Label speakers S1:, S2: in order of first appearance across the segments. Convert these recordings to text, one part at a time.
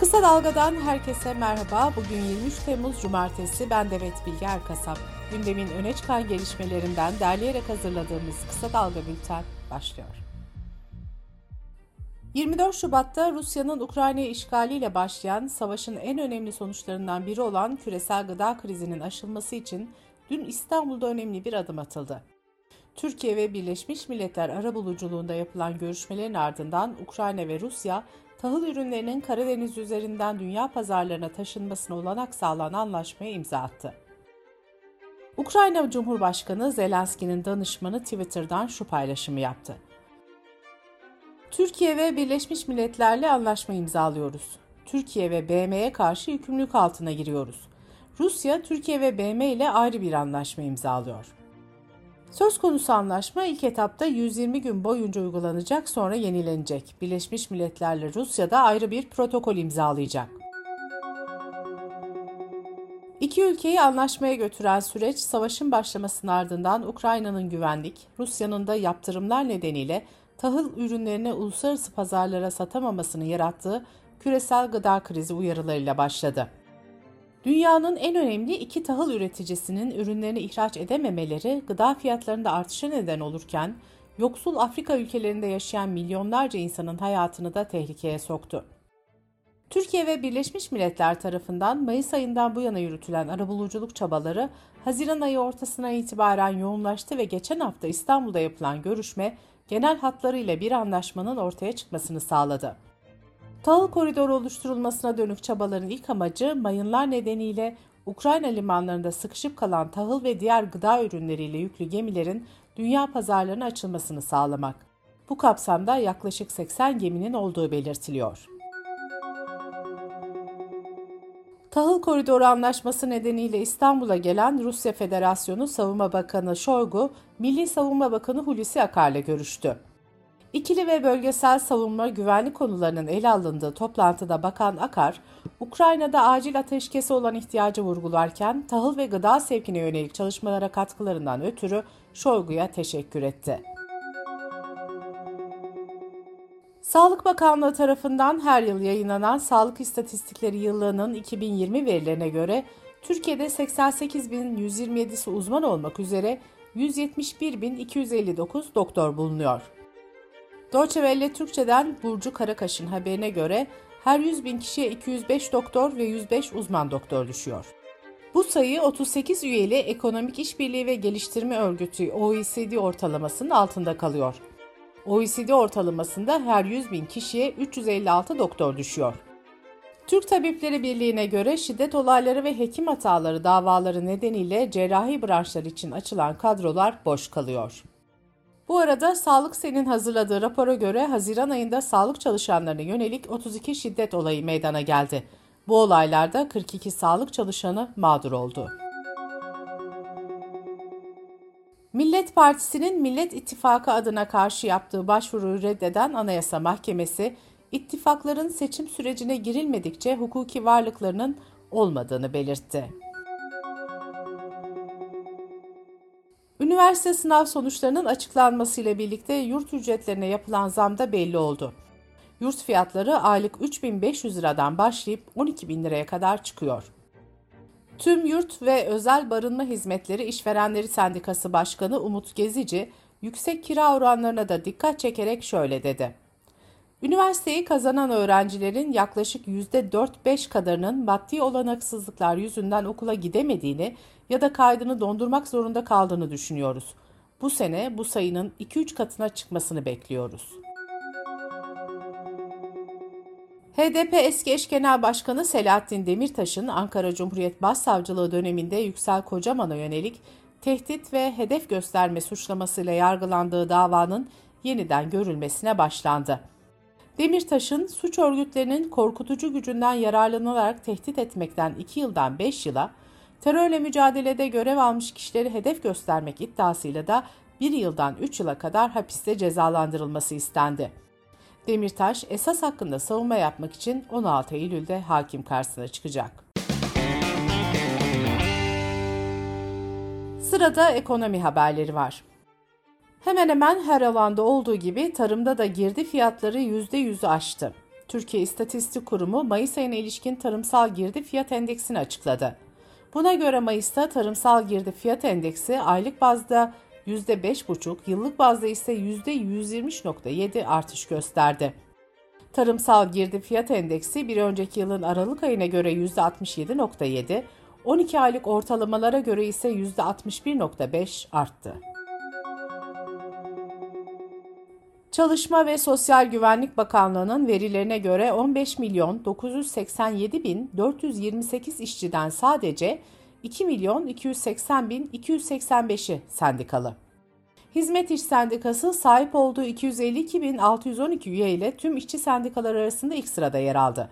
S1: Kısa Dalga'dan herkese merhaba. Bugün 23 Temmuz Cumartesi. Ben Demet Bilge Erkasap. Gündemin öne çıkan gelişmelerinden derleyerek hazırladığımız Kısa Dalga Bülten başlıyor. 24 Şubat'ta Rusya'nın Ukrayna'yı işgaliyle başlayan savaşın en önemli sonuçlarından biri olan küresel gıda krizinin aşılması için dün İstanbul'da önemli bir adım atıldı. Türkiye ve Birleşmiş Milletler arabuluculuğunda yapılan görüşmelerin ardından Ukrayna ve Rusya tahıl ürünlerinin Karadeniz üzerinden dünya pazarlarına taşınmasına olanak sağlanan anlaşmaya imza attı. Ukrayna Cumhurbaşkanı Zelenski'nin danışmanı Twitter'dan şu paylaşımı yaptı. Türkiye ve Birleşmiş Milletler'le anlaşma imzalıyoruz. Türkiye ve BM'ye karşı yükümlülük altına giriyoruz. Rusya, Türkiye ve BM ile ayrı bir anlaşma imzalıyor. Söz konusu anlaşma ilk etapta 120 gün boyunca uygulanacak sonra yenilenecek. Birleşmiş Milletler'le Rusya da ayrı bir protokol imzalayacak. İki ülkeyi anlaşmaya götüren süreç savaşın başlamasının ardından Ukrayna'nın güvenlik, Rusya'nın da yaptırımlar nedeniyle tahıl ürünlerini uluslararası pazarlara satamamasını yarattığı küresel gıda krizi uyarılarıyla başladı. Dünyanın en önemli iki tahıl üreticisinin ürünlerini ihraç edememeleri gıda fiyatlarında artışa neden olurken, yoksul Afrika ülkelerinde yaşayan milyonlarca insanın hayatını da tehlikeye soktu. Türkiye ve Birleşmiş Milletler tarafından Mayıs ayından bu yana yürütülen arabuluculuk çabaları Haziran ayı ortasına itibaren yoğunlaştı ve geçen hafta İstanbul'da yapılan görüşme genel hatlarıyla bir anlaşmanın ortaya çıkmasını sağladı. Tahıl koridoru oluşturulmasına dönük çabaların ilk amacı mayınlar nedeniyle Ukrayna limanlarında sıkışıp kalan tahıl ve diğer gıda ürünleriyle yüklü gemilerin dünya pazarlarına açılmasını sağlamak. Bu kapsamda yaklaşık 80 geminin olduğu belirtiliyor. Tahıl Koridoru Anlaşması nedeniyle İstanbul'a gelen Rusya Federasyonu Savunma Bakanı Şoygu, Milli Savunma Bakanı Hulusi Akar'la görüştü. İkili ve bölgesel savunma güvenlik konularının ele alındığı toplantıda Bakan Akar, Ukrayna'da acil ateşkesi olan ihtiyacı vurgularken tahıl ve gıda sevkine yönelik çalışmalara katkılarından ötürü Şoygu'ya teşekkür etti. Sağlık Bakanlığı tarafından her yıl yayınlanan Sağlık İstatistikleri Yıllığı'nın 2020 verilerine göre Türkiye'de 88.127'si uzman olmak üzere 171.259 doktor bulunuyor. Deutsche Welle Türkçe'den Burcu Karakaş'ın haberine göre her 100 bin kişiye 205 doktor ve 105 uzman doktor düşüyor. Bu sayı 38 üyeli Ekonomik İşbirliği ve Geliştirme Örgütü OECD ortalamasının altında kalıyor. OECD ortalamasında her 100 bin kişiye 356 doktor düşüyor. Türk Tabipleri Birliği'ne göre şiddet olayları ve hekim hataları davaları nedeniyle cerrahi branşlar için açılan kadrolar boş kalıyor. Bu arada Sağlık Sen'in hazırladığı rapora göre Haziran ayında sağlık çalışanlarına yönelik 32 şiddet olayı meydana geldi. Bu olaylarda 42 sağlık çalışanı mağdur oldu. Millet Partisi'nin Millet İttifakı adına karşı yaptığı başvuruyu reddeden Anayasa Mahkemesi, ittifakların seçim sürecine girilmedikçe hukuki varlıklarının olmadığını belirtti. Üniversite sınav sonuçlarının açıklanmasıyla birlikte yurt ücretlerine yapılan zam da belli oldu. Yurt fiyatları aylık 3500 liradan başlayıp 12 bin liraya kadar çıkıyor. Tüm Yurt ve Özel Barınma Hizmetleri İşverenleri Sendikası Başkanı Umut Gezici, yüksek kira oranlarına da dikkat çekerek şöyle dedi. Üniversiteyi kazanan öğrencilerin yaklaşık %4-5 kadarının maddi olanaksızlıklar yüzünden okula gidemediğini ya da kaydını dondurmak zorunda kaldığını düşünüyoruz. Bu sene bu sayının 2-3 katına çıkmasını bekliyoruz. HDP eski eş genel başkanı Selahattin Demirtaş'ın Ankara Cumhuriyet Başsavcılığı döneminde Yüksel Kocaman'a yönelik tehdit ve hedef gösterme suçlamasıyla yargılandığı davanın yeniden görülmesine başlandı. Demirtaş'ın suç örgütlerinin korkutucu gücünden yararlanarak tehdit etmekten 2 yıldan 5 yıla, terörle mücadelede görev almış kişileri hedef göstermek iddiasıyla da 1 yıldan 3 yıla kadar hapiste cezalandırılması istendi. Demirtaş esas hakkında savunma yapmak için 16 Eylül'de hakim karşısına çıkacak. Sırada ekonomi haberleri var. Hemen hemen her alanda olduğu gibi tarımda da girdi fiyatları %100'ü aştı. Türkiye İstatistik Kurumu Mayıs ayına ilişkin tarımsal girdi fiyat endeksini açıkladı. Buna göre Mayıs'ta tarımsal girdi fiyat endeksi aylık bazda %5,5, yıllık bazda ise %120.7 artış gösterdi. Tarımsal girdi fiyat endeksi bir önceki yılın Aralık ayına göre %67.7, 12 aylık ortalamalara göre ise %61.5 arttı. Çalışma ve Sosyal Güvenlik Bakanlığı'nın verilerine göre 15 milyon 987 bin 428 işçiden sadece 2 milyon 280 bin 285'i sendikalı. Hizmet İş Sendikası sahip olduğu 252 bin 612 üye ile tüm işçi sendikalar arasında ilk sırada yer aldı.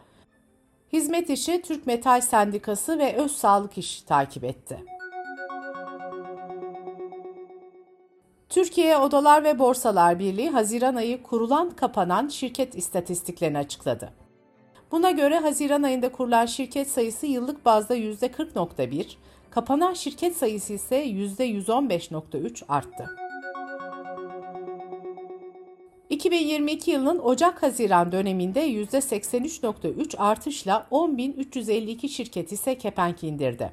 S1: Hizmet İşi Türk Metal Sendikası ve Öz Sağlık İş takip etti. Türkiye Odalar ve Borsalar Birliği Haziran ayı kurulan kapanan şirket istatistiklerini açıkladı. Buna göre Haziran ayında kurulan şirket sayısı yıllık bazda %40.1, kapanan şirket sayısı ise %115.3 arttı. 2022 yılının Ocak-Haziran döneminde %83.3 artışla 10.352 şirket ise kepenk indirdi.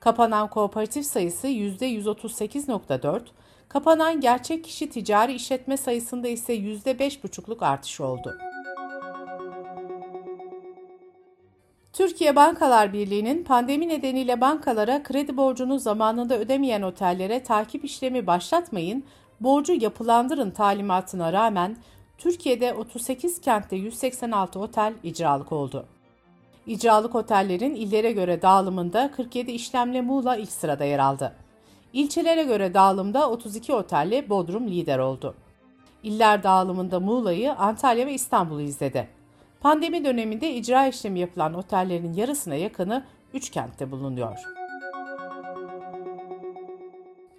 S1: Kapanan kooperatif sayısı %138.4, kapanan gerçek kişi ticari işletme sayısında ise %5,5'luk artış oldu. Türkiye Bankalar Birliği'nin pandemi nedeniyle bankalara kredi borcunu zamanında ödemeyen otellere takip işlemi başlatmayın, borcu yapılandırın talimatına rağmen Türkiye'de 38 kentte 186 otel icralık oldu. İcralık otellerin illere göre dağılımında 47 işlemle Muğla ilk sırada yer aldı. İlçelere göre dağılımda 32 otelle Bodrum lider oldu. İller dağılımında Muğla'yı, Antalya ve İstanbul'u izledi. Pandemi döneminde icra işlemi yapılan otellerin yarısına yakını 3 kentte bulunuyor.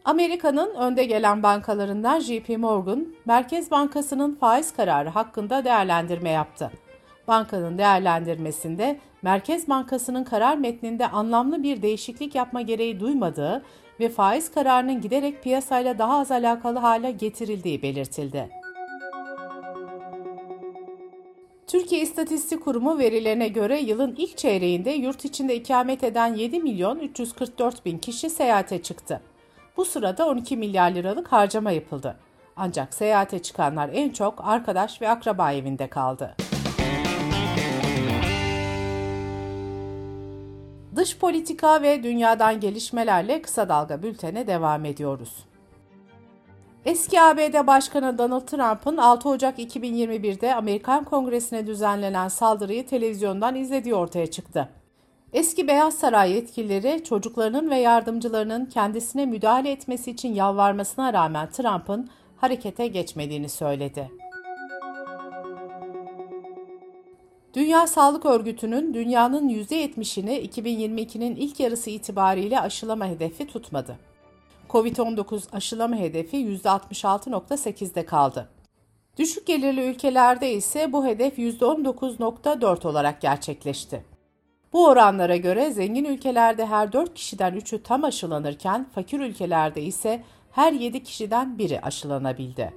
S1: Amerika'nın önde gelen bankalarından JP Morgan, Merkez Bankası'nın faiz kararı hakkında değerlendirme yaptı. Bankanın değerlendirmesinde Merkez Bankası'nın karar metninde anlamlı bir değişiklik yapma gereği duymadığı ve faiz kararının giderek piyasayla daha az alakalı hale getirildiği belirtildi. Türkiye İstatistik Kurumu verilerine göre yılın ilk çeyreğinde yurt içinde ikamet eden 7 milyon 344 bin kişi seyahate çıktı. Bu sırada 12 milyar liralık harcama yapıldı. Ancak seyahate çıkanlar en çok arkadaş ve akraba evinde kaldı. Dış politika ve dünyadan gelişmelerle kısa dalga bültene devam ediyoruz. Eski ABD Başkanı Donald Trump'ın 6 Ocak 2021'de Amerikan Kongresi'ne düzenlenen saldırıyı televizyondan izlediği ortaya çıktı. Eski Beyaz Saray yetkilileri çocuklarının ve yardımcılarının kendisine müdahale etmesi için yalvarmasına rağmen Trump'ın harekete geçmediğini söyledi. Dünya Sağlık Örgütü'nün dünyanın %70'ini 2022'nin ilk yarısı itibariyle aşılama hedefi tutmadı. Covid-19 aşılama hedefi %66.8'de kaldı. Düşük gelirli ülkelerde ise bu hedef %19.4 olarak gerçekleşti. Bu oranlara göre zengin ülkelerde her 4 kişiden 3'ü tam aşılanırken fakir ülkelerde ise her 7 kişiden biri aşılanabildi.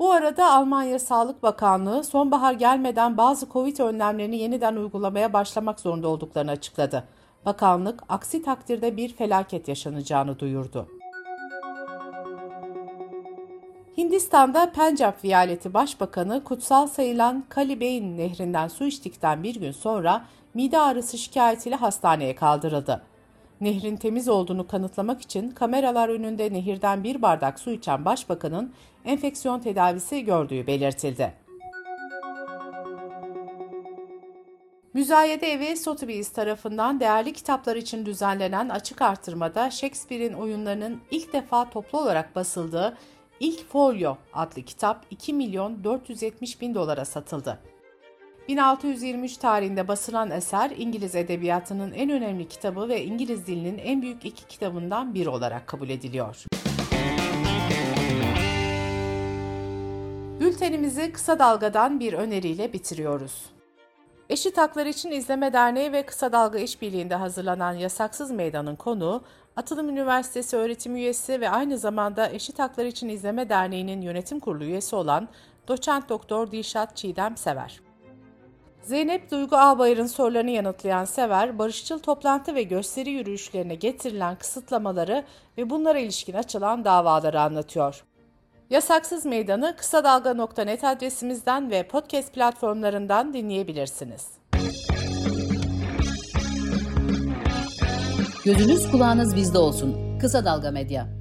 S1: Bu arada Almanya Sağlık Bakanlığı sonbahar gelmeden bazı Covid önlemlerini yeniden uygulamaya başlamak zorunda olduklarını açıkladı. Bakanlık aksi takdirde bir felaket yaşanacağını duyurdu. Hindistan'da Pencap Viyaleti Başbakanı kutsal sayılan Kalibeyn nehrinden su içtikten bir gün sonra mide ağrısı şikayetiyle hastaneye kaldırıldı. Nehrin temiz olduğunu kanıtlamak için kameralar önünde nehirden bir bardak su içen başbakanın enfeksiyon tedavisi gördüğü belirtildi. Müzayede Evi Sotheby's tarafından değerli kitaplar için düzenlenen açık artırmada Shakespeare'in oyunlarının ilk defa toplu olarak basıldığı İlk Folyo adlı kitap 2 milyon 470 bin dolara satıldı. 1623 tarihinde basılan eser İngiliz edebiyatının en önemli kitabı ve İngiliz dilinin en büyük iki kitabından biri olarak kabul ediliyor. Bültenimizi kısa dalgadan bir öneriyle bitiriyoruz. Eşit Haklar İçin İzleme Derneği ve Kısa Dalga İşbirliği'nde hazırlanan Yasaksız Meydan'ın konuğu, Atılım Üniversitesi öğretim üyesi ve aynı zamanda Eşit Haklar İçin İzleme Derneği'nin yönetim kurulu üyesi olan doçent doktor Dilşat Çiğdem Sever. Zeynep Duygu Ağbayır'ın sorularını yanıtlayan Sever, barışçıl toplantı ve gösteri yürüyüşlerine getirilen kısıtlamaları ve bunlara ilişkin açılan davaları anlatıyor. Yasaksız Meydanı kısa dalga.net adresimizden ve podcast platformlarından dinleyebilirsiniz.
S2: Gözünüz kulağınız bizde olsun. Kısa Dalga Medya.